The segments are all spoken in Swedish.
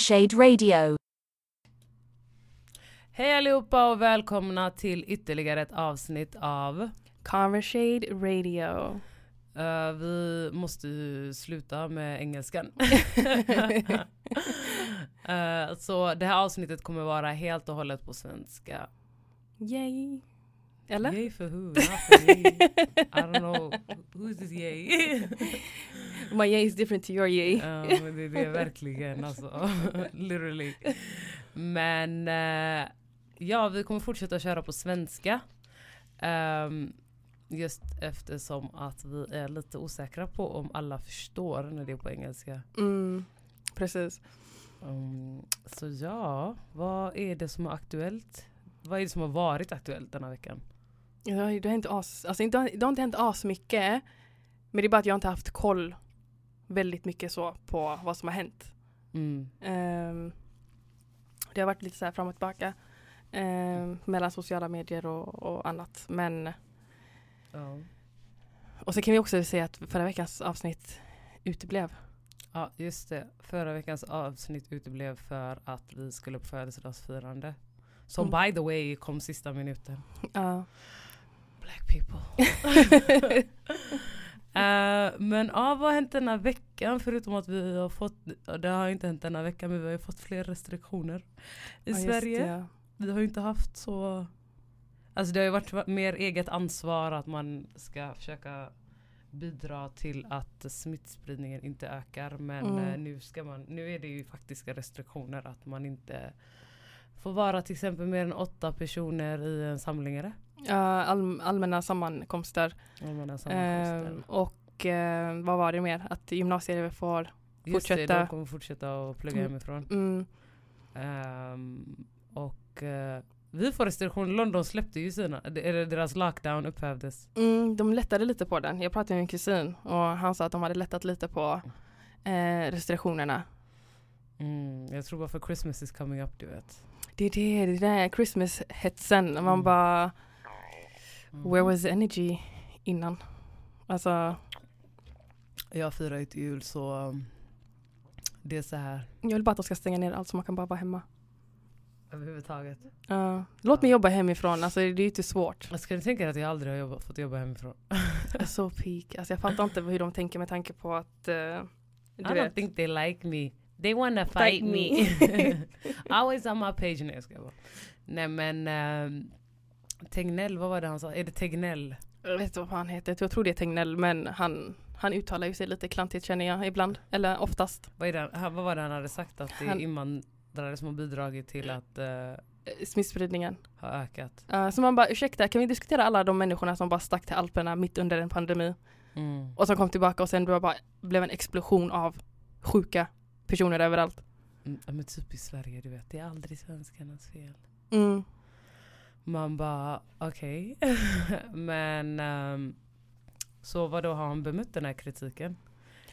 Conversade Radio. Hej allihopa och välkomna till ytterligare ett avsnitt av Conversade Radio. Uh, vi måste ju sluta med engelskan. uh, så det här avsnittet kommer vara helt och hållet på svenska. Yay. Eller? Yay för who? Not for me. I don't know. Who's this yay? My yay is different to your yay. uh, men det är det verkligen alltså. Literally. Men uh, ja, vi kommer fortsätta köra på svenska. Um, Just eftersom att vi är lite osäkra på om alla förstår när det är på engelska. Mm, precis. Um, så ja, vad är det som är aktuellt? Vad är det som har varit aktuellt denna veckan? Ja, det har inte as, alltså, det, har, det har inte hänt as mycket. Men det är bara att jag inte haft koll väldigt mycket så på vad som har hänt. Mm. Um, det har varit lite så här fram och tillbaka. Um, mellan sociala medier och, och annat. Men Ja. Och så kan vi också säga att förra veckans avsnitt uteblev. Ja just det, förra veckans avsnitt uteblev för att vi skulle på födelsedagsfirande. Som Mm. by the way kom sista minuten. Ja. Black people. Eh, men ja, vad har hänt denna veckan? Förutom att vi har fått, det har inte hänt denna veckan men vi har ju fått fler restriktioner i Ja, Sverige. det. Vi har ju inte haft så Alltså det har ju varit mer eget ansvar att man ska försöka bidra till att smittspridningen inte ökar. Men Mm. eh, nu, ska man, nu är det ju faktiska restriktioner att man inte får vara till exempel mer än åtta personer i en samling. Det? All, allmänna sammankomster. Allmänna sammankomster. Ehm, och eh, vad var det mer? Att gymnasieelever får Just det, fortsätta. de kommer fortsätta att plugga Mm. hemifrån. mm, Ehm, och eh, vi får restriktioner. London släppte ju sina, eller deras lockdown upphävdes. mm, de lättade lite på den. Jag pratade med min kusin och han sa att de hade lättat lite på eh, restriktionerna. Mm, jag tror bara för Christmas is coming up du vet. Det är det, det är den Christmas-hetsen. Man Mm. bara, Mm. where was the energy innan? Alltså, Jag firar ju till jul så um, det är så här jag vill bara att de ska stänga ner allt så man kan bara vara hemma. överhuvudtaget. Ja. låt mig jobba hemifrån, alltså det är ju inte svårt. Jag ska du tänka dig att jag aldrig har jobbat, fått jobba hemifrån? Så peak. Alltså jag fattar inte hur de tänker med tanke på att uh, I don't vet. think they like me. They wanna fight, Fight me. me. Always on my page. Nej jag ska bara. Nej men um, Tegnell, vad var det han sa? Är det Tegnell? Jag vet inte vad han heter, jag tror det är Tegnell men han, han uttalar ju sig lite klantigt känner jag ibland. Eller oftast. Vad, är det, han- vad var det han hade sagt? Att det är invandrare som har bidragit till att uh, Smittspridningen. ha ökat. Uh, så man bara ursäkta, kan vi diskutera alla de människorna som bara stack till Alperna mitt under en pandemi? Mm. Och som kom tillbaka och sen bara blev en explosion av sjuka personer överallt. Mm, men typ i Sverige du vet, det är aldrig svenskarnas fel. Mm. Man bara okej. men um, så vad då har han bemött den här kritiken?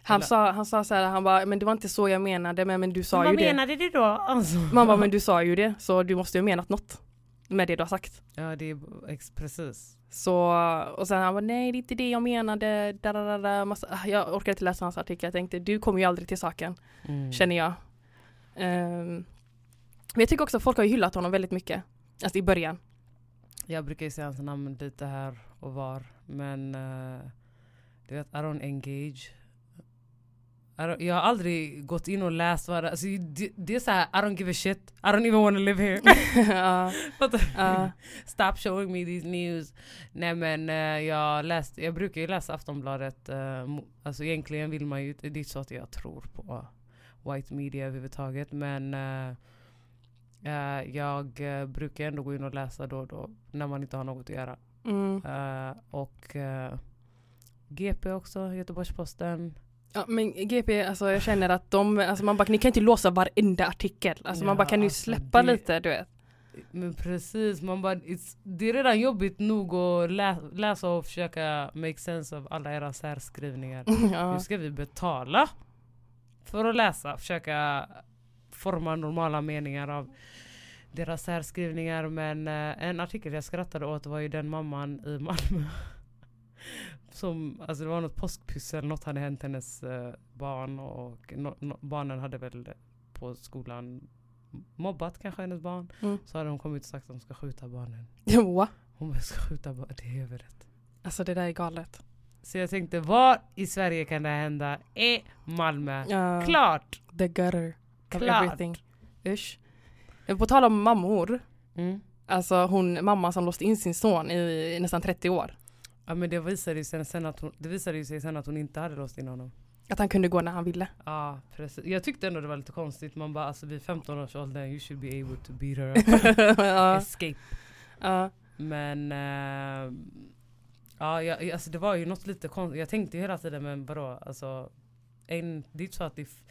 Han, Eller- sa, han sa så här, han bara, men det var inte så jag menade, men, men du sa vad ju det. menade du då? Alltså. Man bara, men du sa ju det, så du måste ju ha menat något med det du har sagt. Ja det är ex- precis. Så, och sen han bara, nej det är inte det jag menade, da, da, da, da. Massa, ah, jag orkade inte läsa hans artikel, jag tänkte du kommer ju aldrig till saken, Mm. känner jag. Ehm, men jag tycker också att folk har hyllat honom väldigt mycket, alltså i början. Jag brukar ju säga hans namn lite här och var. Men eh, du vet, I don't engage. I don't, jag har aldrig gått in och läst vad det alltså, det, det är såhär, I don't give a shit. I don't even wanna live here. Du? ja. Stop showing me these news. Nej men eh, jag, läst, jag brukar ju läsa Aftonbladet. Uh, alltså egentligen vill man ju, det är inte så att jag tror på white media överhuvudtaget. Men eh, jag eh, brukar ändå gå in och läsa då och då när man inte har något att göra. Mm. Eh, och GP också, Göteborgs-Posten. Ja, men GP, alltså jag känner att de, alltså man bara, ni kan inte låsa varenda artikel. Alltså man Ja, bara, kan ni alltså släppa det- lite, du vet. Men precis, man bara, det är redan jobbigt nog att lä, läsa och försöka make sense av alla era särskrivningar. Ja. Nu ska vi betala för att läsa, försöka forma normala meningar av deras särskrivningar. Men eh, en artikel jag skrattade åt var ju den mamman i Malmö. Som, alltså det var något påskpyssel, något hade hänt hennes eh, barn och no, no, barnen hade väl på skolan mobbat kanske hennes barn. Mm. Så hade hon kommit och sagt att de ska skjuta barnen. Jo. Hon bara, ska skjuta barnen, det är överrätt. Alltså det där är galet. Så jag tänkte, var i Sverige kan det hända? I Malmö. Ja. Klart! The gutter Klart. everything. Usch. På tal om mammor. Mm. Alltså hon, mamman som låst in sin son i nästan 30 år. Ja men det visade ju sen, sen att hon, det visade ju sig sen att hon inte hade låst in honom. Att han kunde gå när han ville. Ja precis. Jag tyckte ändå det var lite konstigt. Man bara alltså vid 15 års ålder you should be able to beat her up. ja. Escape. ja. Men eh, ja, jag, alltså det var ju något lite konstigt. Jag tänkte ju hela tiden men vadå alltså. En, det är inte så att det f-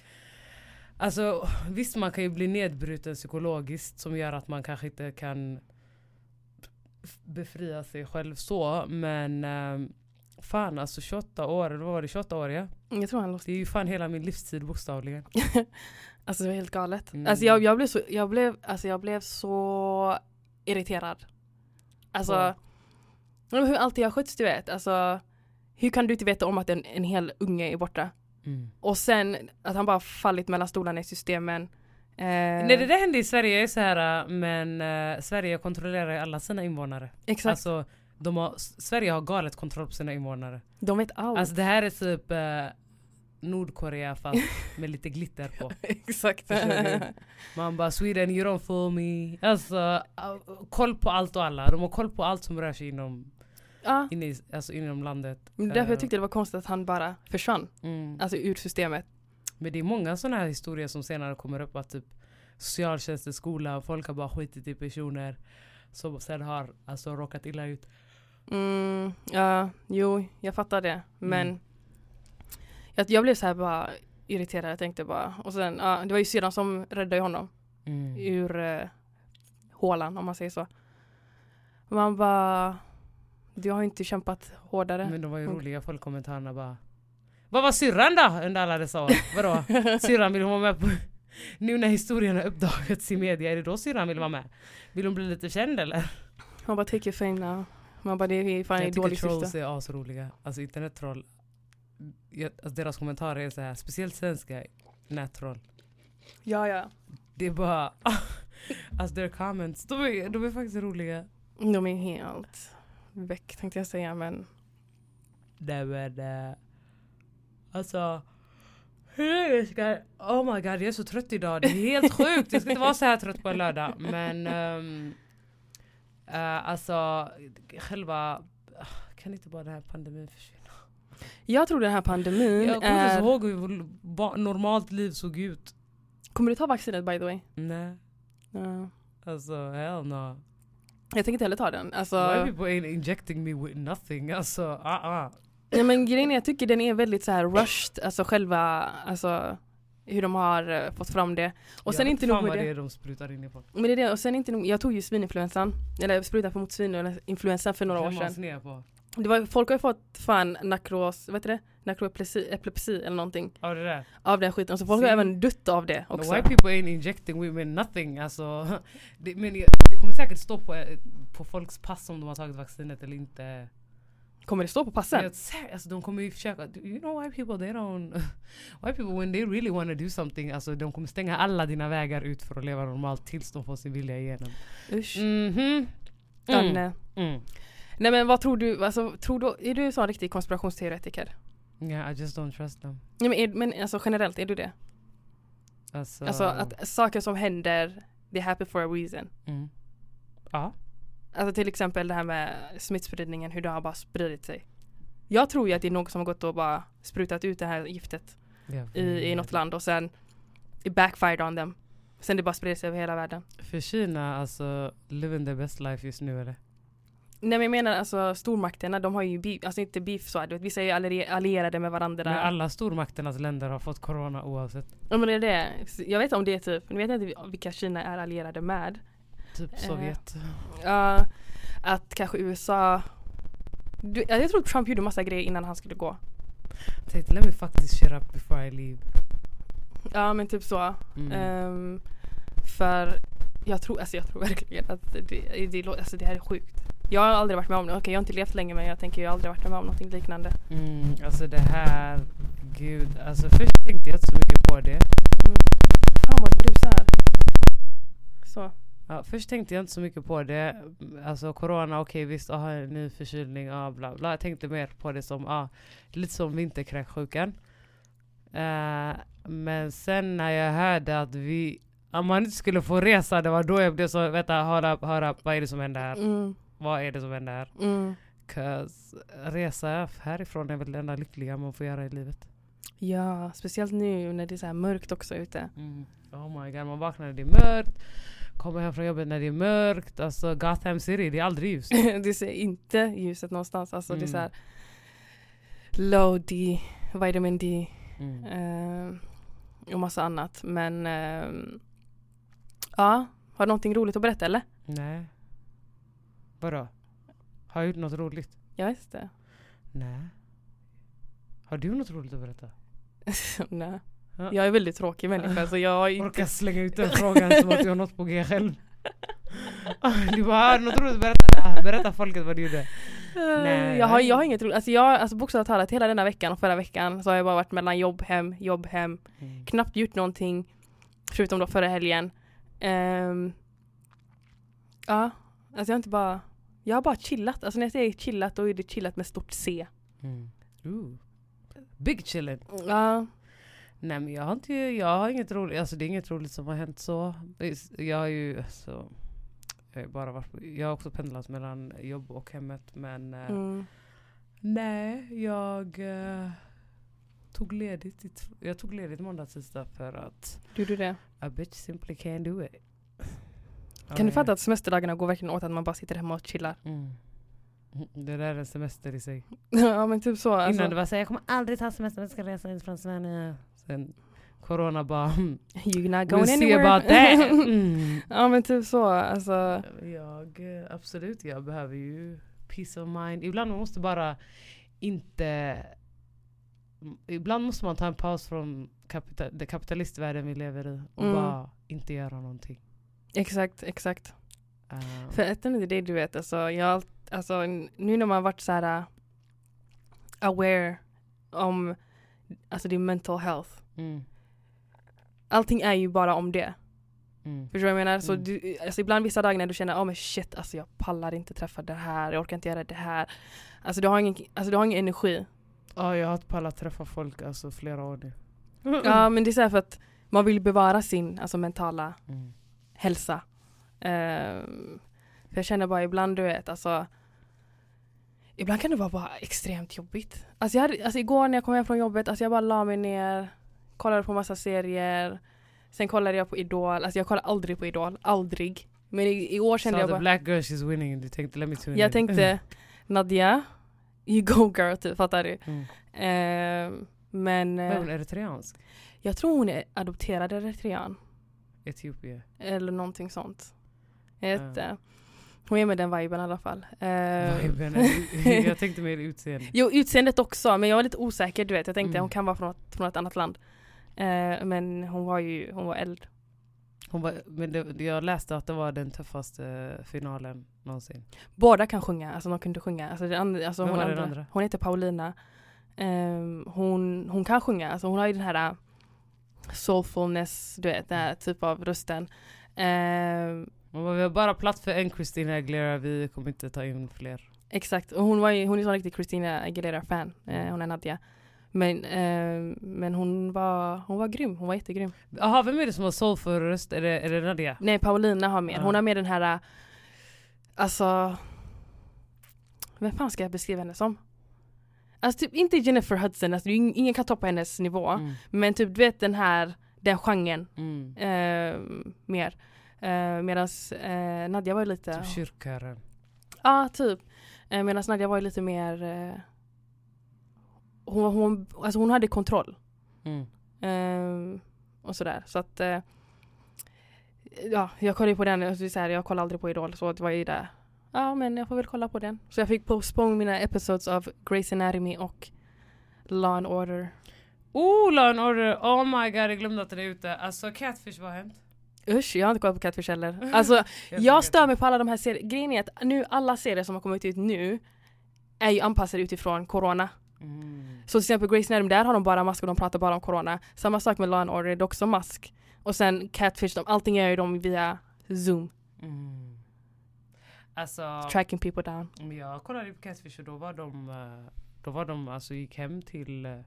Alltså visst man kan ju bli nedbruten psykologiskt som gör att man kanske inte kan befria sig själv så men eh, Fan alltså 28 år, eller vad var det 28 år ja? Jag tror han låste Det är ju fan hela min livstid bokstavligen. Alltså det var helt galet. Mm. Alltså jag, jag blev så, jag blev, alltså jag blev så irriterad. Alltså, På? Hur alltid har skötts du vet. Alltså, hur kan du inte veta om att en, en hel unge är borta? Mm. Och sen att han bara fallit mellan stolarna i systemen. Eh, Nej det där hände i Sverige är så här men eh, Sverige kontrollerar ju alla sina invånare. Exakt, Alltså, de har, Sverige har galet kontroll på sina invånare. de vet allt. Alltså det här är typ eh, Nordkorea fast med lite glitter på. Exakt. Man bara Sweden you don't fool me. Alltså koll på allt och alla. De har koll på allt som rör sig inom, ja, inne i, alltså inom landet. men därför Eh, jag tyckte det var konstigt att han bara försvann. mm. Alltså ur systemet. Men det är många sådana här historier som senare kommer upp att typ socialtjänsten, skolan, folk har bara skitit i personer som sen har alltså råkat illa ut. Mm, ja, jo, jag fattar det. Men Mm. jag, jag blev så här bara irriterad. Jag tänkte bara. Och sen, ja, det var ju syrran som räddade honom Mm. ur eh, hålan om man säger så. Man bara, du har inte kämpat hårdare. Men de var ju roliga folk kommentarerna bara Vad var syrran då under alla dessa år? Vadå? Syrran vill hon vara med på Nu när historien har uppdagats i media, är det då syrran vill vara med? Vill hon bli lite känd eller? Man bara, take your fame now. Man bara, det är fan i Jag tycker dåligt trolls syfte. är asroliga. Alltså internettroll. Alltså deras kommentarer är så här, speciellt svenska nättroll. Ja, ja. Det är bara, alltså their comments, de är, de är faktiskt roliga. De är helt väck tänkte jag säga men Nej men, eh, alltså. Hur ska, oh my god jag är så trött idag, det är helt sjukt. Jag ska inte vara så här trött på en lördag. Men um, alltså själva, kan inte bara den här pandemin försvinna? Jag tror den här pandemin Jag kommer inte är... ihåg hur normalt liv såg ut. Kommer du ta vaccinet by the way? Nej, Ja. alltså hell no. Jag tänker inte heller ta den. Alltså, Why people ain't injecting me with nothing? Alltså, ah. ja, men grejen är, jag tycker den är väldigt så här rushed, alltså själva, alltså hur de har eh, fått fram det. Och sen Jag inte nog med det. det de sprutar in i folk. Men det är det, och sen inte nog, jag tog ju svininfluensan, eller sprutan mot svininfluensan för några år sedan. på? Det var, folk har ju fått fan nakros, vad heter det? Nakroepilepsi epilepsi eller någonting Ja det där. av den skiten. Så folk har See? även dött av det The också. white people ain't injecting women nothing. Alltså, det, men det, det kommer säkert stå på, på folks pass om de har tagit vaccinet eller inte. Kommer det stå på passen? Jag Alltså, de kommer ju försöka, you know white people they don't White people when they really want to do something Alltså de kommer stänga alla dina vägar ut för att leva normalt tills de får sin vilja igenom. Usch. Mhm. Den, Mm. eh, Mm. Nej men vad tror du, alltså, tror du, är du en sån riktig konspirationsteoretiker? Yeah, I just don't trust them. Nej, men, är, men alltså generellt, är du det? Alltså, Alltså att saker som händer, det happen for a reason. mm. Ja. Alltså till exempel det här med smittspridningen, hur det har bara spridit sig. Jag tror ju att det är någon som har gått och bara sprutat ut det här giftet Jag i, i något land och sen it backfired on them. Sen det bara spred sig över hela världen. För Kina, alltså living the best life just nu eller? Nej men jag menar alltså stormakterna, de har ju beef, alltså inte beef så, vet, vissa är ju allier- allierade med varandra. Men alla stormakternas länder har fått corona oavsett. Ja men det är det. Jag vet om det är typ, nu vet jag inte vilka Kina är allierade med. Typ Eh. Sovjet. Ja, att kanske USA du, ja, jag tror Trump gjorde massa grejer innan han skulle gå. Tänkte let me faktiskt shut up before I leave. Ja men typ så. Mm. Ehm, för jag tror, alltså jag tror verkligen att det, det, alltså det här är sjukt. Jag har aldrig varit med om det. Okej jag har inte levt länge men jag tänker jag har aldrig varit med om någonting liknande. Mm, alltså det här, gud. Alltså först tänkte jag inte så mycket på det. Fan vad det Ja, först tänkte jag inte så mycket på det. Alltså corona, okej visst, aha, en ny förkylning, ah, bla bla. Jag tänkte mer på det som ah, lite som vinterkräksjukan. Eh, men sen när jag hörde att vi, om man inte skulle få resa, det var då jag blev så, vänta, höra, höra, vad är det som händer här? Mm. Vad är det som händer här? Mm. Cause resa härifrån är väl det enda lyckliga man får göra i livet. Ja, speciellt nu när det är så mörkt också ute. Oh my god, man vaknar när det är mörkt. Kommer hem från jobbet när det är mörkt. Alltså Gotham City, det är aldrig ljust. du ser inte ljuset någonstans. Alltså det är Mm. så här low D, vitamin D Mm. eh, och massa annat. Men eh, ja, har du någonting roligt att berätta eller? Nej. Vadå? Har jag gjort något roligt? Jag vet inte. Nej. Har du något roligt att berätta? Nej. Ja. Jag är väldigt tråkig människa så jag har inte... Orkar slänga ut den frågan som att jag har något på G själv. Du bara, har något roligt att berätta? Berätta folket vad du gjorde. Nej. jag, har, jag har inget roligt. Alltså, jag, alltså bokstavligt talat hela denna veckan och förra veckan så har jag bara varit mellan jobb, hem, jobb, hem. Knappt gjort någonting. Förutom då förra helgen. Ehm, ja, alltså jag har inte bara... Jag har bara chillat. Alltså när jag säger chillat då är det chillat med stort C. Mm. Ooh. Big chillin. Ja, Nej men jag har inte, jag har inget roligt, alltså det är inget roligt som har hänt så. Jag har ju, alltså, jag har, bara varit, jag har också pendlat mellan jobb och hemmet men eh, mm. nej jag eh, tog ledigt, jag tog ledigt måndag tisdag för att du du det. a bitch simply can't do it. Kan du Ja, fatta att semesterdagarna går verkligen åt att man bara sitter hemma och chillar? Mm. Det där är en semester i sig. ja men typ så. Alltså. Innan det var såhär, jag kommer aldrig ta semester, jag ska resa ut från Sverige. Sen corona bara, mm, You're not we'll going see anywhere. about that. Mm. ja men typ så. Alltså. Jag, absolut, jag behöver ju peace of mind. Ibland man måste bara inte... Ibland måste man ta en paus från kapita- det kapitalistvärlden vi lever i och Mm. bara inte göra någonting. Exakt, exakt. Uh, För att det det du vet, alltså, jag, alltså nu när man varit så här uh, aware om alltså din mental health. mm, Allting är ju bara om det. mm, Förstår du vad jag menar? Så Mm. du, alltså ibland vissa dagar när du känner, oh men shit, alltså jag pallar inte träffa det här, jag orkar inte göra det här. Alltså du har ingen, alltså, du har ingen energi. Ja, jag har inte pallat träffa folk alltså flera år nu. Ja men det är så här för att man vill bevara sin alltså, mentala Mm. Hälsa. Ehm, för jag känner bara ibland du vet alltså Ibland kan det vara bara extremt jobbigt. Alltså, jag hade, alltså igår när jag kom hem från jobbet, alltså jag bara la mig ner, kollade på massa serier. Sen kollade jag på Idol, alltså jag kollar aldrig på Idol, aldrig. Men i, i år kände Saw jag bara, black girl she's winning, du tänkte let me tune jag in. tänkte Nadja, you go girl typ, fattar du? Mm. Ehm, men Men eh, hon är eritreansk? jag tror hon är adopterad eritrean. Etiopien? Eller någonting sånt. Ja. inte. Hon är med den viben i alla fall. Eh, Viben jag tänkte mer utseende. jo, utseendet också, men jag var lite osäker du vet. Jag tänkte Mm. hon kan vara från, ett- från ett annat land. Eh, men hon var ju, hon var eld. Hon var, men det, jag läste att det var den tuffaste finalen någonsin. Båda kan sjunga, alltså de kunde sjunga. Alltså, andra, alltså hon, andra, andra? hon heter Paulina. Ehm, hon, hon kan sjunga, alltså hon har ju den här uh, soulfulness, du vet, den här typ av rösten. Bara, vi har bara plats för en Christina Aguilera, vi kommer inte ta in fler. Exakt, och hon, var ju, hon är en riktig Christina Aguilera-fan. Eh, hon är Nadja. Men, eh, men hon, var, hon var grym, hon var jättegrym. Jaha, vem är det som har soulful röst? Är det, är det Nadia? Nej, Paulina har mer. Ja. Hon har mer den här, eh, alltså, vem fan ska jag beskriva henne som? Alltså typ inte Jennifer Hudson, alltså, ingen kan toppa hennes nivå. Mm. Men typ du vet den här, den genren Mm. eh, mer. Eh, Medan eh, Nadja var ju lite, Typ kyrkkören. Ja, typ. Eh, Medan Nadja var ju lite mer... Eh, hon, hon, alltså hon hade kontroll. Mm. Eh, och sådär. Så att... Eh, ja, jag kollade ju på den. och så här, jag kollar aldrig på Idol så det var ju där. Ja, men jag får väl kolla på den. Så jag fick postpone mina episodes av Grey's Anatomy och Law and Order. Oh, Law and Order! Oh my god, jag glömde att den är ute. Alltså Catfish, vad har hänt? Usch, jag har inte kollat på Catfish heller. Alltså, jag stör mig på alla de här serierna. Grejen är att nu, alla serier som har kommit ut nu är ju anpassade utifrån corona. Mm. Så till exempel Grey's Anatomy, där har de bara mask och de pratar bara om corona. Samma sak med Law and Order, det är också mask. Och sen Catfish, de, allting gör ju de via zoom. Mm. Alltså, Tracking people down. jag kollade på Catfish och då var de, eh, då var de alltså gick hem till eh,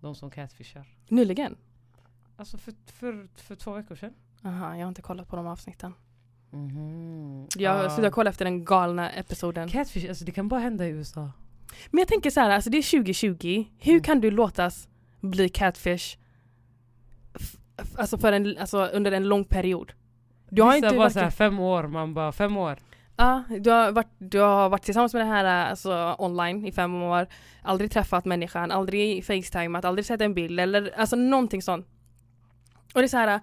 de som catfishar. Nyligen? Alltså för, för, för två veckor sedan. Aha, jag har inte kollat på de avsnitten. Mhm. Jag Ja. slutade kolla efter den galna episoden. Catfish, alltså det kan bara hända i USA. Men jag tänker så här, alltså det är 2020. Hur Mm. kan du låtas bli catfish alltså för en, alltså under en lång period? Du har Vissa inte bara varit, såhär fem år, man bara fem år. Ja, du, har varit, du har varit tillsammans med den här alltså, online i fem år, aldrig träffat människan, aldrig facetimat, aldrig sett en bild eller alltså någonting sånt. Och det är så här.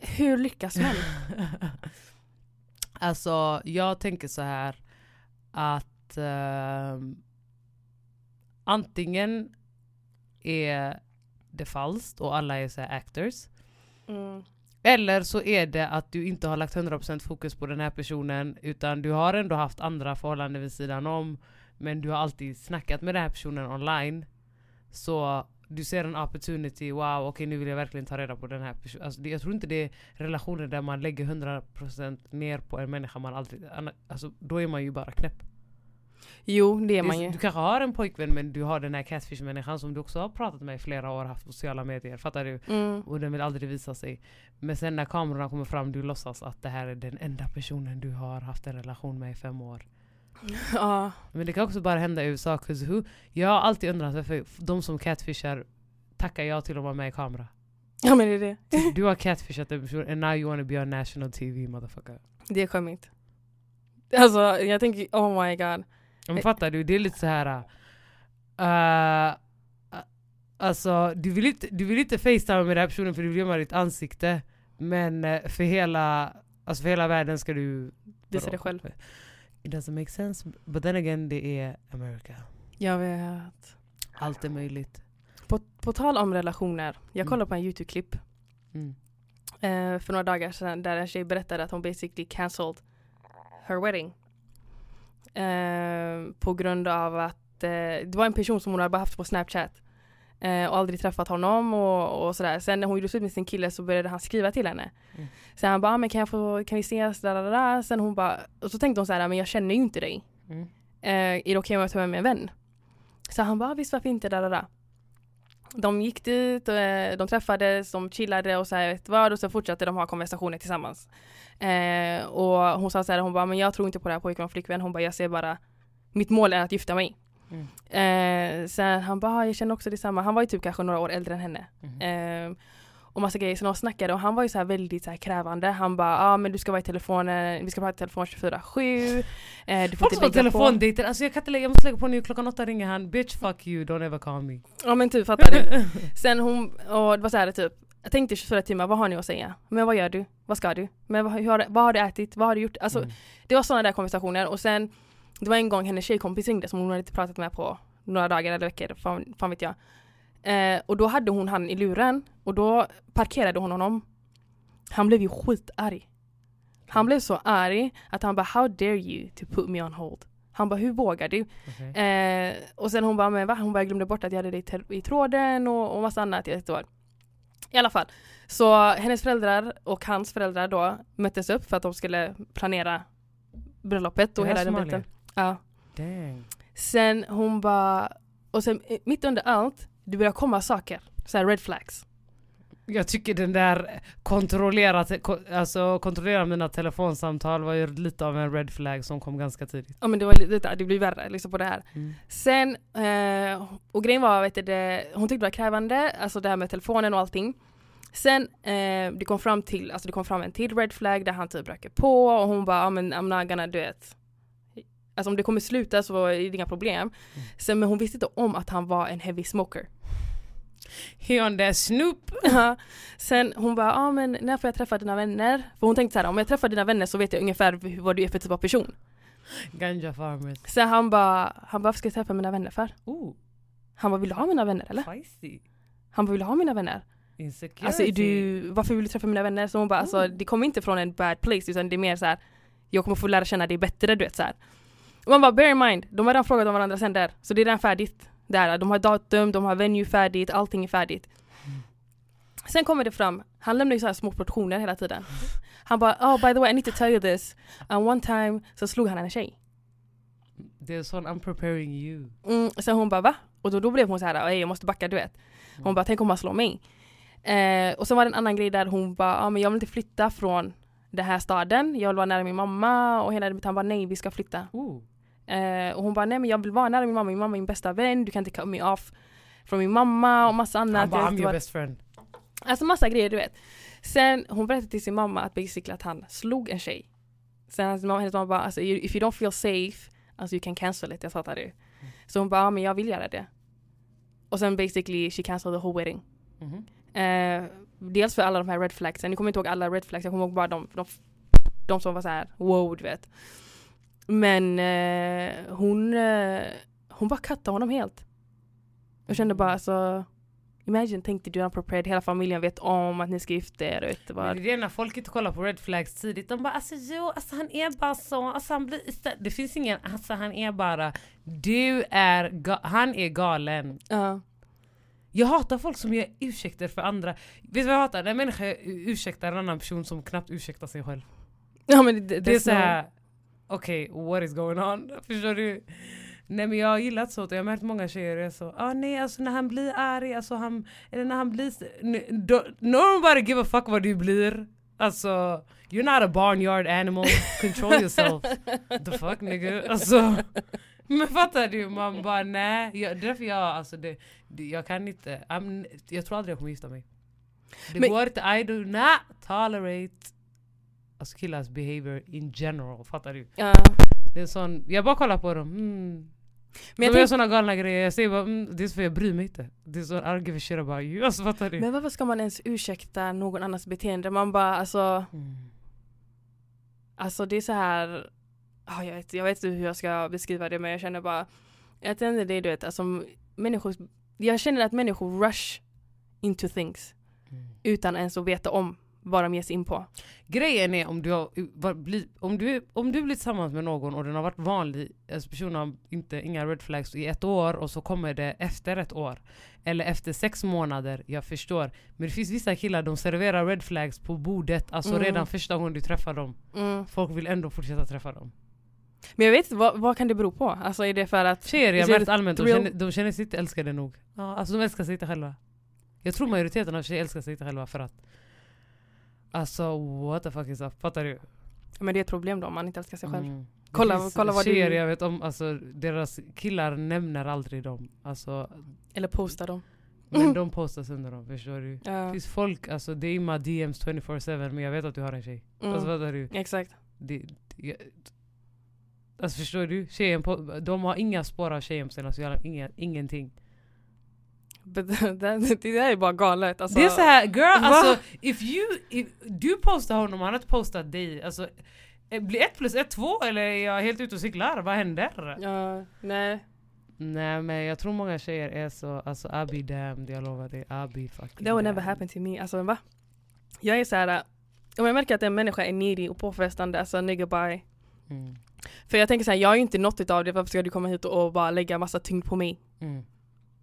Hur lyckas man? alltså jag tänker så här att ehm, antingen är det falskt och alla är så actors. Mm. Eller så är det att du inte har lagt 100% fokus på den här personen utan du har ändå haft andra förhållanden vid sidan om men du har alltid snackat med den här personen online. Så du ser en opportunity, wow okej nu vill jag verkligen ta reda på den här personen. Alltså, det- jag tror inte det är relationer där man lägger 100% ner på en människa man aldrig... Alltså, då är man ju bara knäpp. Jo, det är man ju. Du kanske har en pojkvän men du har den här catfish-människan som du också har pratat med i flera år, haft på sociala medier. Fattar du? Mm. Och den vill aldrig visa sig. Men sen när kamerorna kommer fram, du låtsas att det här är den enda personen du har haft en relation med i fem år. Ja. Men det kan också bara hända i USA. who, jag har alltid undrat varför de som catfishar tackar jag till att vara med i kamera. ja, men det är det. Du har catfishat en person and now you wanna be on national TV motherfucker. Det är skämmigt. Alltså jag tänker, oh my god. Men fattar du? Det är lite så här. Uh, alltså du vill, inte, du vill inte facetime med den här personen för du vill gömma ditt ansikte. Men eh, för hela, alltså för hela världen ska du... Visa dig själv. It doesn't make sense. But then again, det är America. Jag vet. Allt är möjligt. På, på tal om relationer, jag Mm. kollade på en YouTube-klipp Mm. eh, för några dagar sedan där en tjej berättade att hon basically cancelled her wedding. Eh, på grund av att eh, det var en person som hon hade bara haft på Snapchat eh, och aldrig träffat honom och, och sådär. Sen när hon gjorde slut med sin kille så började han skriva till henne. Mm. Sen han bara, ah, men kan, jag få, kan vi ses? Där. Sen hon bara, och så tänkte hon så här, men jag känner ju inte dig. Mm. eh, är det okej om jag tar med mig en vän? Så han bara, visst varför inte, där. De gick dit, eh, de träffades, de chillade och så här, du vad, och så fortsatte de ha konversationer tillsammans. Eh, och hon sa så här, hon bara, men jag tror inte på det här pojkvän och flickvän, hon bara, jag ser bara, mitt mål är att gifta mig. Mm. Eh, sen han bara, jag känner också detsamma, han var ju typ kanske några år äldre än henne. Mm. Eh, och massa grejer, så de snackade och han var ju så väldigt så här krävande. Han bara, ja ah, men du ska vara i telefonen, vi ska prata i telefon 24-7. Eh, du får inte som lägga på. telefondejter, alltså jag kan inte lägga, jag måste lägga på nu, klockan åtta ringer han. Bitch fuck you, don't ever call me. Ja men typ, fattar du? Sen hon, och det var så här typ, jag tänkte 24 timmar, vad har ni att säga? Men vad gör du? Vad ska du? Men vad, har, du- vad har du ätit? Vad har du gjort? Alltså Mm. det var sådana där konversationer och sen det var en gång hennes tjejkompis ringde som hon hade inte pratat med på några dagar eller veckor, fan, fan vet jag. Eh, och då hade hon han i luren och då parkerade hon honom. Han blev ju skitarg. Han blev så arg att han bara how dare you to put me on hold. Han bara hur vågar du? Okej. Eh, och sen hon bara men va? Hon bara jag glömde bort att jag hade dig i tråden och, och massa annat. Jag vet. I alla fall. Så hennes föräldrar och hans föräldrar då möttes upp för att de skulle planera bröllopet och hela den biten. Ja. Dang. Sen hon bara, och sen eh, mitt under allt, det börjar komma saker. Så här red flags. Jag tycker den där kontrollera, alltså, kontrollera mina telefonsamtal var ju lite av en red flag som kom ganska tidigt. Ja men det var lite, det blir värre liksom på det här. Mm. Sen, eh, och grejen var, vet du, det, hon tyckte det var krävande, alltså det här med telefonen och allting. Sen eh, det kom fram till, alltså det kom fram en till red flag där han typ röker på och hon bara, ja men I'm not gonna do it. Alltså om det kommer sluta så är det inga problem. Sen men hon visste inte om att han var en heavy smoker. That snoop. Ja. Sen hon bara, ja men när får jag träffa dina vänner? För hon tänkte så här, om jag träffar dina vänner så vet jag ungefär vad du är för typ av person. Ganja farmers. Sen han bara, han bara, varför ska jag träffa mina vänner för? Ooh, Han bara, vill du ha mina vänner eller? feisty. Han bara, vill du ha mina vänner? Insecurity. Alltså är du, varför vill du träffa mina vänner? Så hon bara, alltså det kommer inte från en bad place utan det är mer så här. jag kommer få lära känna dig bättre du vet så här. Och man bara, bear in mind, de har redan frågat om varandra sen där. Så det är redan färdigt. Där, de har datum, de har venue färdigt, allting är färdigt. Sen kommer det fram, han lämnar ju så här små portioner hela tiden. Han bara oh by the way I need to tell you this. And one time så slog han en tjej. Det är sån I'm preparing you. Mm, sen hon bara va? Och då, då blev hon så här, "Ey, jag måste backa du vet. Hon Mm. bara tänk om han slår mig. Eh, och sen var det en annan grej där hon bara, ah, men jag vill inte flytta från den här staden, jag vill vara nära min mamma och hela det, han bara nej vi ska flytta. Ooh. Eh, och hon bara nej men jag vill vara nära min mamma, min mamma är min bästa vän, du kan inte cut me off från min mamma och massa annat. Han bara I'm your best friend. Alltså massa grejer du vet. Sen hon berättade till sin mamma att basically att han slog en tjej. Sen hans mamma, hennes mamma bara alltså if you don't feel safe, alltså you can cancel it, jag fattar du. Så hon bara ja men jag vill göra det. Och sen basically she cancelled the whole wedding. Mhm. Eh, dels för alla de här red flagsen, jag kommer inte ihåg alla red flags, jag kommer ihåg bara de, de, de som var så här wow du vet. Men eh, hon, eh, hon bara kattade honom helt. Jag kände bara alltså Imagine, tänk dig du prepared, hela familjen vet om att ni ska gifta er och vet du Men vad. det är när folk inte kollar på red flags tidigt. De bara alltså jo, alltså han är bara så. Alltså, han blir. Det finns ingen, alltså han är bara. Du är, han är galen. Ja. Jag hatar folk som gör ursäkter för andra. Vet du vad jag hatar? När en människa ursäktar en annan person som knappt ursäktar sig själv. ja men det, Det är såhär, okej what is going on? Förstår du? Nej men jag har gillat sånt och jag har märkt många tjejer är så, ah nej alltså när han blir arg, alltså han, eller när han blir, nobody give a fuck vad du blir. Alltså, you're not a barnyard animal, control yourself. The fuck nigga? Alltså, men fattar du? Man bara nej, jag, det är därför jag, alltså det, det, jag kan inte, I'm, jag tror aldrig jag kommer gifta mig. Det Men- går inte, I do not tolerate alltså killars behavior in general, fattar du? Ja. Det är sån, jag bara kollar på dem, mm. Men, de gör jag såna galna grejer, jag säger bara mm, det är för jag bryr mig inte. Det är så I give a shit about you, alltså fattar du? men varför ska man ens ursäkta någon annans beteende? Man bara alltså, Mm. alltså det är så här. ja, jag, vet, jag vet inte hur jag ska beskriva det men jag känner bara, det är det du vet, alltså människor, jag känner att människor rush into things Mm. utan ens att veta om vad de ger sig in på. Grejen är om du, har, om, du, om du blir tillsammans med någon och den har varit vanlig, alltså personen har inte, inga red flags i ett år och så kommer det efter ett år. Eller efter sex månader, jag förstår. Men det finns vissa killar, de serverar red flags på bordet, alltså Mm. redan första gången du träffar dem. Mm. Folk vill ändå fortsätta träffa dem. Men jag vet inte, vad, vad kan det bero på? Alltså är det för att Tjejer, jag it märkt allmänt, de känner, de känner sig inte älskade nog. Ja, alltså de älskar sig inte själva. Jag tror majoriteten av tjejer älskar sig inte själva för att Alltså what the fuck is up, fattar du? men det är ett problem då om man inte älskar sig själv. Mm. Det Kolla- finns kolla vad du- tjejer jag vet om, alltså deras killar nämner aldrig dem. Alltså, Eller posta dem. men de postar sönder dem, förstår du? Det Ja. finns folk, alltså det är my DMs 24-7 men jag vet att du har en tjej. Mm. Alltså fattar du? Exakt. Det, det, jag, alltså förstår du? Tjejen på, de har inga spår av tjejen på sina sociala, inga, ingenting. That, det där är bara galet. Alltså, det är så här, girl, Va? alltså if you, if, du postar honom, han har inte postat dig. Alltså, eh, blir ett plus ett två eller är jag helt ute och cyklar? Vad händer? Ja, nej. Nej men jag tror många tjejer är så, alltså I be damned, jag lovar dig. I be fucking That would never happen to me. Alltså va? Jag är så här. äh, om jag märker att en människa är needy och påfrestande, alltså nigga bye. Mm. För jag tänker så här, jag är ju inte något utav det, varför ska du komma hit och bara lägga massa tyngd på mig? Mm.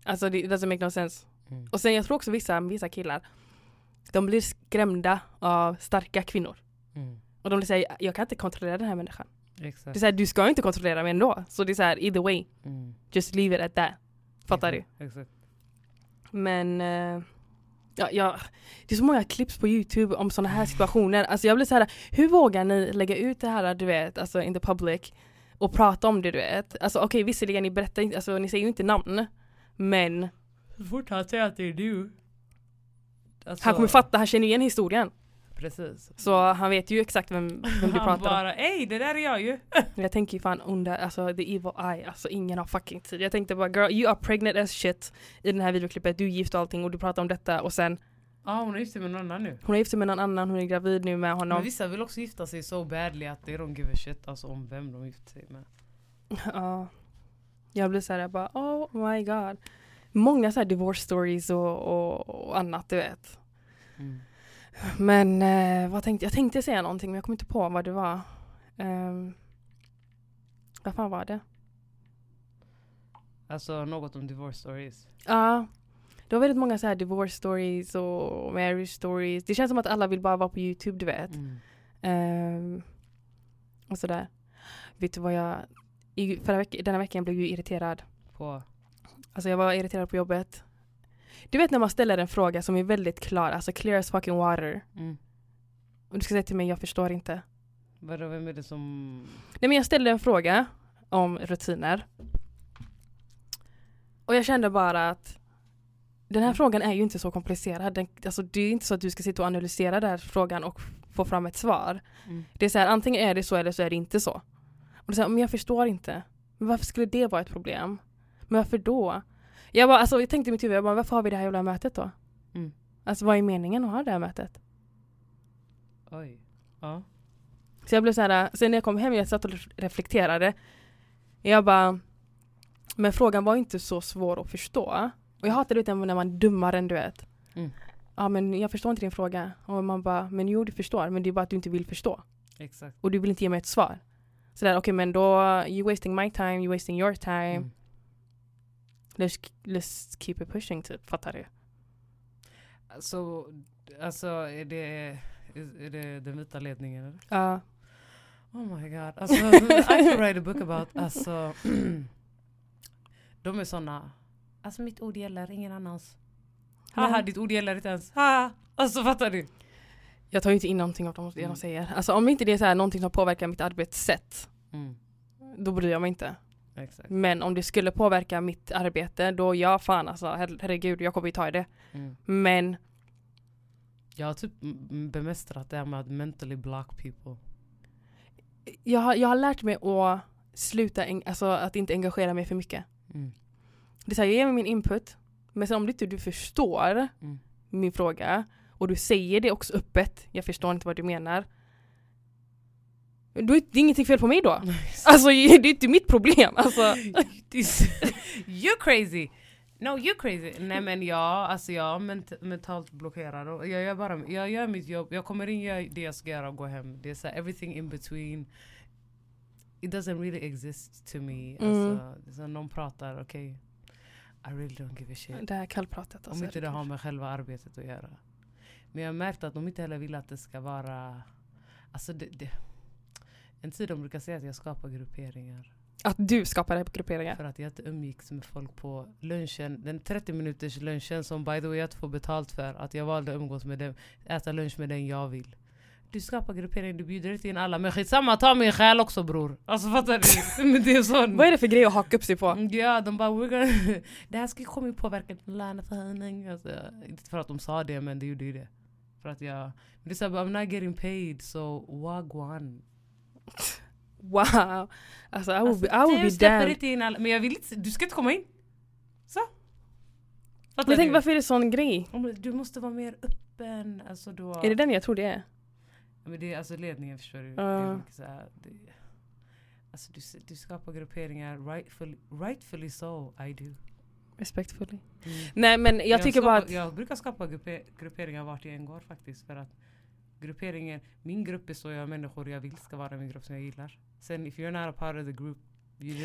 Alltså det doesn't make no sense. Mm. Och sen jag tror också vissa, vissa killar, de blir skrämda av starka kvinnor. Mm. Och de blir säga jag kan inte kontrollera den här människan. Det är Exakt. så här, du ska inte kontrollera mig ändå. Så det är så här, either way, Mm. just leave it at that. Fattar du? Exakt. Exakt. Men eh, ja, ja, det är så många clips på youtube om sådana här situationer. Alltså jag blir så här, hur vågar ni lägga ut det här du vet, alltså in the public och prata om det du vet? Alltså okej okay, visserligen ni berättar inte, alltså ni säger ju inte namn. Men Så fort han säger att det är du. Alltså, han kommer fatta, han känner igen historien. Precis. Så han vet ju exakt vem, vem du han pratar om. bara ey det där är jag ju. Jag tänker ju fan under, alltså the evil eye, alltså ingen har fucking tid. Jag tänkte bara girl you are pregnant as shit i den här videoklippet, du är gift och allting och du pratar om detta och sen Ja hon är gift med någon annan nu. hon är gift med någon annan, hon är gravid nu med Men honom. vissa vill också gifta sig så badly att they don't give a shit alltså, om vem de gifter sig med. Ja. Jag blir såhär, jag bara oh my god. Många såhär divorce stories och, och, och annat du vet. Mm. Men eh, vad tänkte jag? tänkte säga någonting men jag kom inte på vad det var. Um, vad fan var det? Alltså något om divorce stories. Ja. det var väldigt många så här divorce stories och marriage stories. Det känns som att alla vill bara vara på Youtube, du vet. Mm. Ehm, och sådär. Vet du vad jag... I, förra veck, denna veckan blev jag irriterad. På. Alltså jag var irriterad på jobbet. Du vet när man ställer en fråga som är väldigt klar, alltså clear as fucking water. Mm. Och du ska säga till mig, jag förstår inte. Vadå, vem är det som... Nej men jag ställde en fråga om rutiner. Och jag kände bara att den här frågan är ju inte så komplicerad. Den, alltså det är inte så att du ska sitta och analysera den här frågan och få fram ett svar. Mm. Det är så här, antingen är det så eller så är det inte så. Och så här, men jag förstår inte. Men varför skulle det vara ett problem? Men varför då? Jag, bara, alltså, jag tänkte i mitt huvud, jag bara, varför har vi det här jävla mötet då? Mm. Alltså vad är meningen att ha det här mötet? Oj. Ja. Så jag blev så här, sen när jag kom hem jag satt och reflekterade. Jag bara, men frågan var inte så svår att förstå. Och jag hatar det när man är dummare än du vet. Mm. Ja men jag förstår inte din fråga. Och man bara, men jo du förstår, men det är bara att du inte vill förstå. Exakt. Och du vill inte ge mig ett svar. Så där, okej men då, you wasting my time, you wasting your time. Mm. Let's, let's keep it pushing typ, fattar du? Så, alltså är det, är det den vita ledningen eller? Ja. Oh my god. Alltså, I can write a book about, alltså. de är såna, alltså mitt ord gäller, ingen annans. Haha, ditt ord gäller inte ens. Haha. Alltså fattar du? Jag tar ju inte in någonting av det de Mm. säger. Alltså om inte det är så här, någonting som påverkar mitt arbetssätt, Mm. då bryr jag mig inte. Exakt. Men om det skulle påverka mitt arbete, då ja fan alltså, her- herregud, jag kommer ju ta i det. Mm. Men Jag har typ bemästrat det här med att mentally block people. jag har, jag har lärt mig att sluta, alltså att inte engagera mig för mycket. Mm. Det är så här, jag ger mig min input, men sen om du inte du förstår Mm. min fråga och du säger det också öppet, jag förstår inte vad du menar. Då är det ingenting fel på mig då. Alltså det är inte mitt problem. Alltså, you're crazy! No you're crazy! Nej men ja, alltså jag är ment- mentalt blockerad och jag gör bara jag gör mitt jobb, jag kommer in, gör det jag ska göra och gå hem. Det är så här, everything in between It doesn't really exist to me. Mm. Alltså, det någon pratar, okej I really don't give a shit. det här kallpratet. Alltså, Om inte det har med själva arbetet att göra. Men jag har märkt att de inte heller vill att det ska vara... Alltså det, det, en tid de brukar säga att jag skapar grupperingar. Att du skapar grupperingar. För att jag inte umgicks med folk på lunchen. Den 30 minuters lunchen som by the way jag inte får betalt för. Att jag valde att umgås med dem. Äta lunch med den jag vill. Du skapar gruppering, du bjuder inte in alla. Men skitsamma, ta min själ också bror. Alltså fattar du? Men det är sån. Vad är det för grej att haka upp sig på? Ja, de bara We're gonna det här komma ju påverka din löneförhöjning. Alltså, inte för att de sa det, men det gjorde ju det. För att jag... Men det är såhär, I'm not getting paid, so wagwan. Wow. Alltså I would Alltså, be, I would du be damned. inte in alla, men jag vill inte, du ska inte komma in. Så. Fattar tänker du? varför är det sån grej? Du måste vara mer öppen. Alltså då, Är det den jag tror det är? Men det är alltså ledningen förstår du. Det Ja. är mycket så här, det, alltså du, du skapar grupperingar, rightfully, rightfully so, I do. Respektfully. Mm. Nej men jag, tycker skapar, bara att... Jag brukar skapa grupper, grupperingar vart jag än går faktiskt. För att grupperingen, min grupp består av människor jag vill ska vara min grupp som jag gillar. Sen if you're not a part of the group,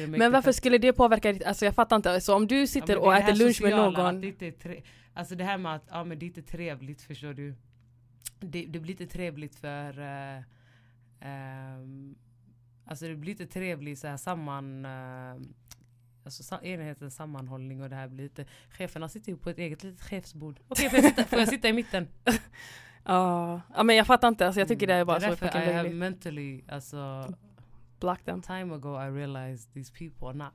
Men varför skulle det påverka ditt... Alltså jag fattar inte. Så om du Ja, sitter det och äter lunch med någon. Det, inte tre, alltså det här med att ja, men det är inte trevligt, förstår du. Det, det blir inte trevligt för... eh, ehm, alltså det blir inte trevligt så här samman... Uh, alltså enhetens sammanhållning och det här blir lite... Cheferna sitter ju på ett eget litet chefsbord. Okej, får, jag sitta- får jag sitta i mitten? Ja, ja men jag fattar inte. Alltså jag tycker det är bara så därför fucking I have löjligt. mentally, alltså... Block them. Time ago I realized these people are not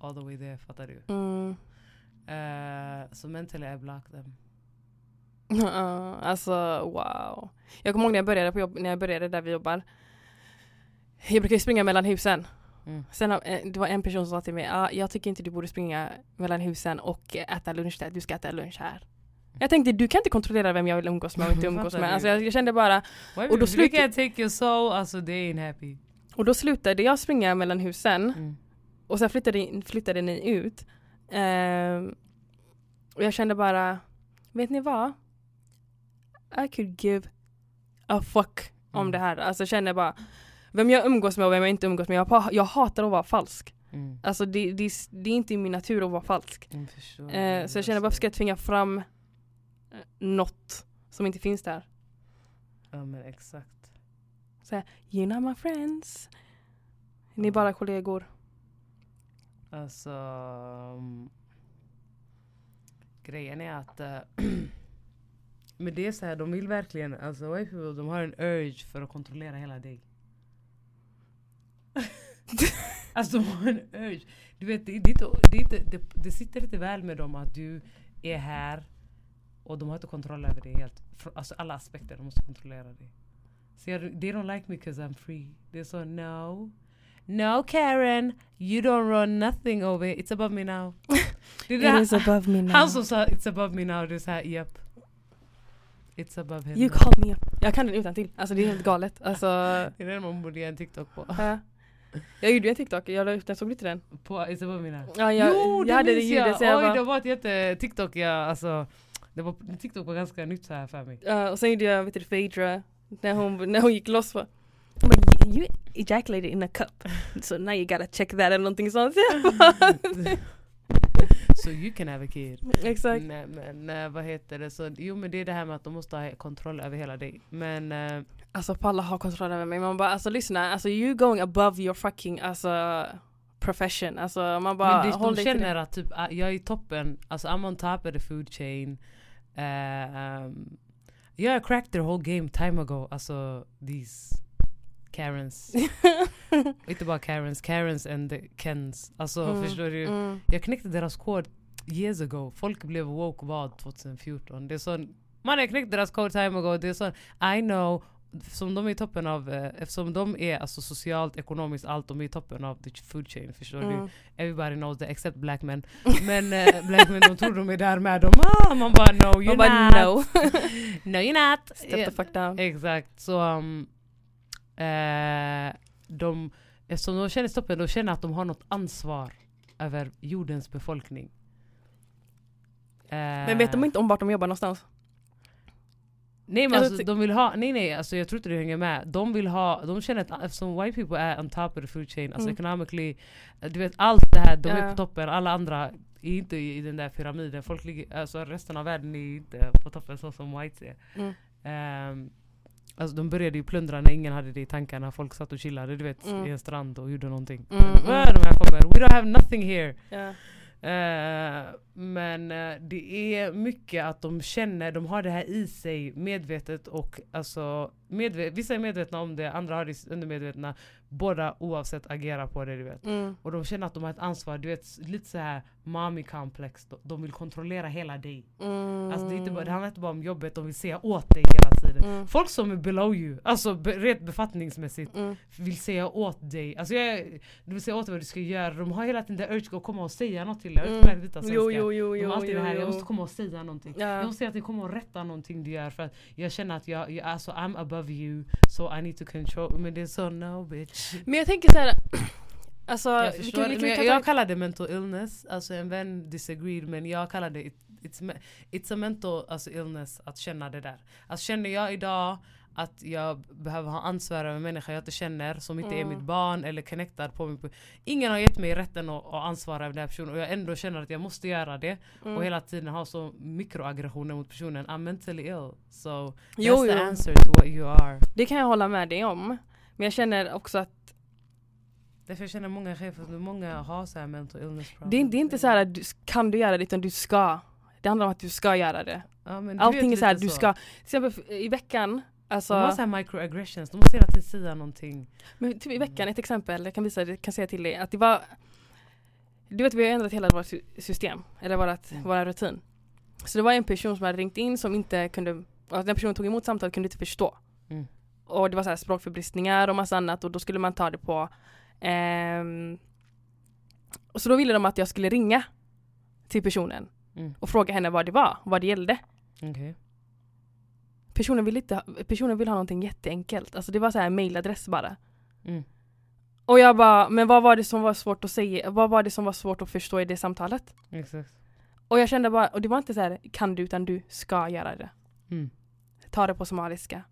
all the way there, fattar du? Mm. Uh, så mentally I block them. Ja, alltså wow. Jag kommer ihåg när jag började, på jobb, när jag började där vi jobbar. Jag brukar ju springa mellan husen. Mm. Sen eh, det var en person som sa till mig, ah, jag tycker inte du borde springa mellan husen och äta lunch där, du ska äta lunch här. Jag tänkte du kan inte kontrollera vem jag vill umgås med och inte umgås med. Alltså, jag, jag kände bara, Why Och då slutar- can't take your soul, alltså they ain't happy. och då slutade jag springa mellan husen Mm. och sen flyttade, flyttade ni ut. Ehm, och jag kände bara, vet ni vad? I could give a fuck om Mm. det här. Alltså jag känner bara, vem jag umgås med och vem jag inte umgås med. Jag, jag hatar att vara falsk. Mm. Alltså det, det, det är inte i min natur att vara falsk. Jag förstår. Eh, så jag känner varför ska jag tvinga fram eh, något som inte finns där? Ja men exakt. You're not my friends. Ni är bara kollegor. Alltså um, Grejen är att uh, Men det är så här, de vill verkligen, alltså white people, de har en urge för att kontrollera hela dig. Alltså. Du vet, det, det, det, det, det sitter inte väl med dem att du är här och de har inte kontroll över dig helt. Alltså alla aspekter, de måste kontrollera dig. Så jag, they don't like me because I'm free. Det är så no. No Karen, you don't run nothing over here. It's above me now. Det det It is här- above me now. han som sa it's above me now, det är såhär japp. It's above him You now. called me up. Jag kan den utan till. Alltså det är helt galet. Alltså, Det är den man borde göra en TikTok på. Ja. Jag gjorde ju en TikTok, jag la ut den, såg du inte den? På me now. Ja, jag, jo det jag hade det ljudet jag! jag Oj bara, det var ett jätte TikTok jag alltså det var, TikTok var ganska nytt så här för mig. Ja, och sen gjorde jag vet du, Phaedra när hon, när hon gick loss på hon bara, you ejaculated in a cup. So now you gotta check that eller någonting sånt. So you can have a kid. Exakt. Nej men vad heter det, så jo men det är det här med att de måste ha kontroll över hela dig. Men eh, Alltså Palla har kontroll över mig. Man bara alltså lyssna, alltså you going above your fucking alltså profession. Alltså man bara Men det, håll de känner att typ, ah, jag är i toppen, alltså I'm on top of the food chain. Uh, um, jag cracked their whole game time ago. Alltså these Karens. Inte bara Karens, Karens and Kens. Alltså Mm, förstår du? mm. Jag knäckte deras kod years ago. Folk blev woke vad 2014. Det är sån, man jag knäckte deras code time ago. Det är sån, I know som de är i toppen av, eh, eftersom de är alltså socialt, ekonomiskt, allt, de är i toppen av the food chain, förstår du? Mm. Everybody knows that except black men. Men eh, black men de tror de är där med dem. Ah, man bara no you're Man not. no. no you're not. Step the fuck down. Exakt. Så um, eh, de, eftersom de känner stoppen, de känner att de har något ansvar över jordens befolkning. Eh, Men vet de inte om vart de jobbar någonstans? Nej men Alltså, alltså, de vill ha, nej nej alltså jag tror inte du hänger med. De vill ha, de känner att eftersom white people är on top of the food chain, alltså Mm. economically, eh, du vet allt det här, de är på toppen, alla andra är inte i, den där pyramiden. Folk ligger, alltså resten av världen är inte på toppen så som whites är. Mm. Ehm, alltså de började ju plundra när ingen hade det i tankarna. Folk satt och chillade du vet Mm. i en strand och gjorde någonting. Mm, mm. de här kommer? We don't have nothing here. Ja. Eh, men eh, det är mycket att de känner, de har det här i sig medvetet och alltså medvet vissa är medvetna om det, andra har det undermedvetna. Båda oavsett agerar på det du vet. Mm. Och de känner att de har ett ansvar, du vet lite så här mommy complex. De, de vill kontrollera hela dig. Mm. Alltså det, är inte bara, det handlar inte bara om jobbet, de vill säga åt dig hela tiden. Mm. Folk som är below you, alltså be, rent befattningsmässigt Mm. vill säga åt dig. Alltså jag, du vill säga åt dig vad du ska göra. De har hela tiden det urge att komma och säga något till dig. Jag vet inte jag svenska. Jo, jo, jo, De jo, har alltid jo, här, jag måste komma och säga någonting. Ja. Jag måste säga att ni kommer och rätta någonting du gör för att jag känner att jag, jag alltså I'm above you so I need to control. Men det är så no bitch. Men jag tänker såhär, alltså Jag vi förstår kan, det, vi men kan jag, jag kallar det mental illness, alltså en vän disagreed men jag kallar det it, it's, it's a mental alltså, illness att känna det där. Alltså känner jag idag att jag behöver ha ansvar över människor jag inte känner som inte är Mm. mitt barn eller connectad på mig. Ingen har gett mig rätten att, att ansvara över den här personen och jag ändå känner att jag måste göra det mm. och hela tiden ha så mikroaggressioner mot personen. I'm mentally ill. So Jo, that's the jo. answer to what you are. Det kan jag hålla med dig om. Men jag känner också att Därför jag känner många chefer, många har så här mental illness det, är- det är inte så här att du, kan du göra det utan du ska. Det handlar om att du ska göra det. Ja, men Allting är så här, du ska. Till exempel i veckan, alltså, De har så här microaggressions, de måste hela tiden säga någonting. men typ i veckan, ett exempel, jag kan visa, jag kan säga till dig att det var Du vet vi har ändrat hela vårt sy- system, eller vårat, Mm. våra rutin. Så det var en person som hade ringt in som inte kunde, och den personen tog emot samtalet kunde inte förstå. Mm. Och det var så här språkförbristningar och massa annat och då skulle man ta det på ehm, och Så då ville de att jag skulle ringa till personen Mm. och fråga henne vad det var, vad det gällde. Okay. Personen vill, inte, ha- personen vill ha någonting jätteenkelt, alltså det var så här mailadress bara. Mm. Och jag bara, men vad var det som var svårt att säga, vad var det som var svårt att förstå i det samtalet? Exakt. Och jag kände bara, och det var inte så här, kan du utan du ska göra det. Mm. Ta det på somaliska.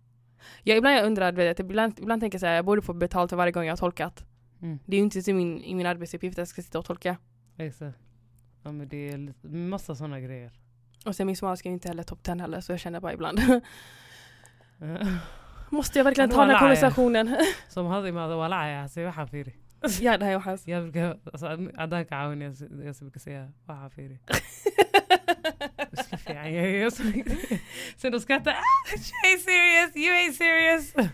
Jag, ibland jag undrar, vet, ibland, ibland tänker jag så här, jag borde få betalt för varje gång jag har tolkat. Mm. Det är ju inte i min, i min arbetsuppgift att jag ska sitta och tolka. Exakt. Ja men det är massa sådana grejer. Och sen min somaliska är inte heller top 10 heller så jag känner bara ibland Måste jag verkligen Ja, ta den här ja. konversationen? Som hade med wallah jag säger hafiri. ja det här är. Jag brukar, alltså Adan Kaun jag jag brukar säga vad hafiri. Ska jag så Sen de skrattar, ah, she ain't serious, you ain't serious.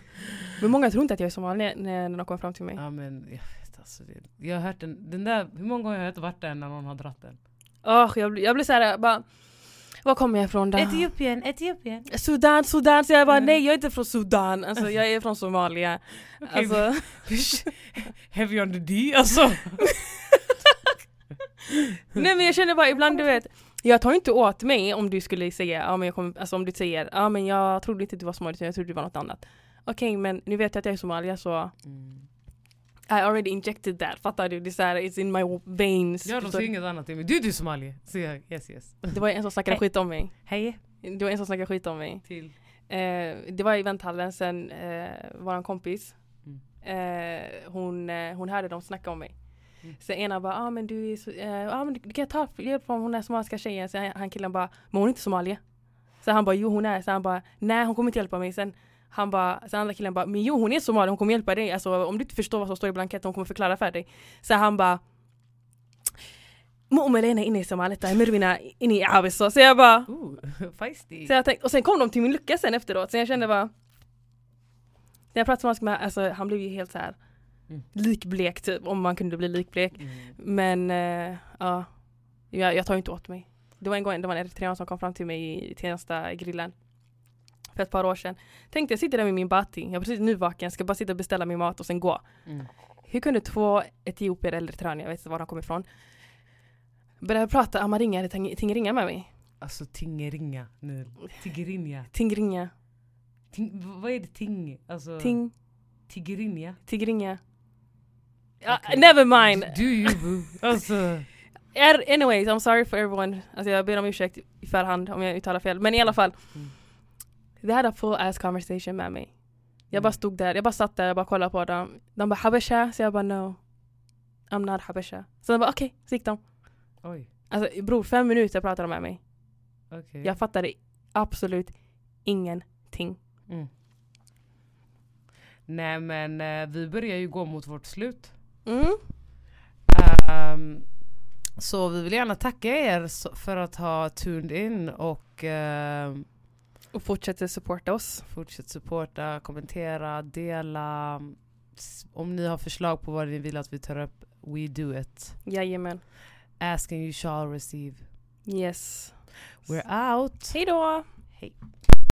Men många tror inte att jag är somalier när, när de kommer fram till mig. Ja men jag vet alltså, det, jag har hört den, den där, hur många gånger har jag inte varit där när någon har dratt den? Åh, jag, jag blir såhär bara var kommer jag ifrån då? Etiopien, Etiopien. Sudan, Sudan. Så jag bara Mm. nej jag är inte från Sudan. Alltså jag är från Somalia. Okej, Alltså, Heavy on the D alltså. nej men jag känner bara ibland du vet. Jag tar inte åt mig om du skulle säga, ja men jag kommer, alltså om du säger, ja men jag trodde inte du var somalier jag trodde du var något annat. Okej men nu vet jag att jag är somalier så Mm. I already injected that, fattar du? Det är såhär, it's in my veins. Ja de säger inget annat till mig. Du är du somalier? Så jag, yes yes. det var en som snackade Hej. skit om mig. Hej. Det var en som snackade skit om mig. Till. Eh, det var i eventhallen sen, eh, våran kompis, Mm. eh, hon, eh, hon hörde dem snacka om mig. Så ena bara, ah, men du är så, eh, ah, men du kan ta hjälp från hon är somaliska tjejen. Så han, killen bara, men hon är inte somalier. Så han bara, jo hon är. Så han bara, nej hon kommer inte hjälpa mig. Sen han bara, så andra killen bara, men jo hon är somalier, hon kommer hjälpa dig. Alltså om du inte förstår vad som står i blanketten, hon kommer förklara för dig. Så han bara, inne i Somalia, Mirvina inne i Abiso. Så jag bara, feisty. så jag tänkte, och sen kom de till min lucka sen efteråt, så jag kände bara När jag pratade med alltså han blev ju helt så här Mm. likblek typ, om man kunde bli likblek. Mm. Men eh, ja, jag, jag tar inte åt mig. Det var en gång det var en eritrean som kom fram till mig i Tensta grillen för ett par år sedan. Tänkte jag sitter där med min bati, jag är precis nyvaken, ska bara sitta och beställa min mat och sen gå. Mm. Hur kunde två etiopier eller eritreaner, jag vet inte var de kommer ifrån, börja prata amaringa eller ting- tingeringa med mig? Alltså tingeringa nu. Tigrinja. Tingringa, Ting, vad är det ting? Alltså, ting, tigrinja? tigringa. Okej. never mind! Do you boo? Alltså. Anyways, I'm sorry for everyone. Alltså jag ber om ursäkt i förhand om jag uttalar fel. Men i alla fall. Mm. Vi hade a full ass conversation med mig. Jag Mm. bara stod där, jag bara satt där, jag bara kollade på dem. De bara habesha, så jag bara no. I'm not habesha. Så de bara okej, okay. så gick de. Oj. Alltså bror, fem minuter pratade de med mig. Okej. Jag fattade absolut ingenting. Mm. Nej men eh, vi börjar ju gå mot vårt slut. Mm. Ehm, så vi vill gärna tacka er för att ha tuned in och ehm, Och fortsätter supporta oss. fortsätt supporta, kommentera, dela. Om ni har förslag på vad ni vill att vi tar upp, we do it. Jajamän. Ask and you shall receive. Yes. We're out! Hej då! Hej.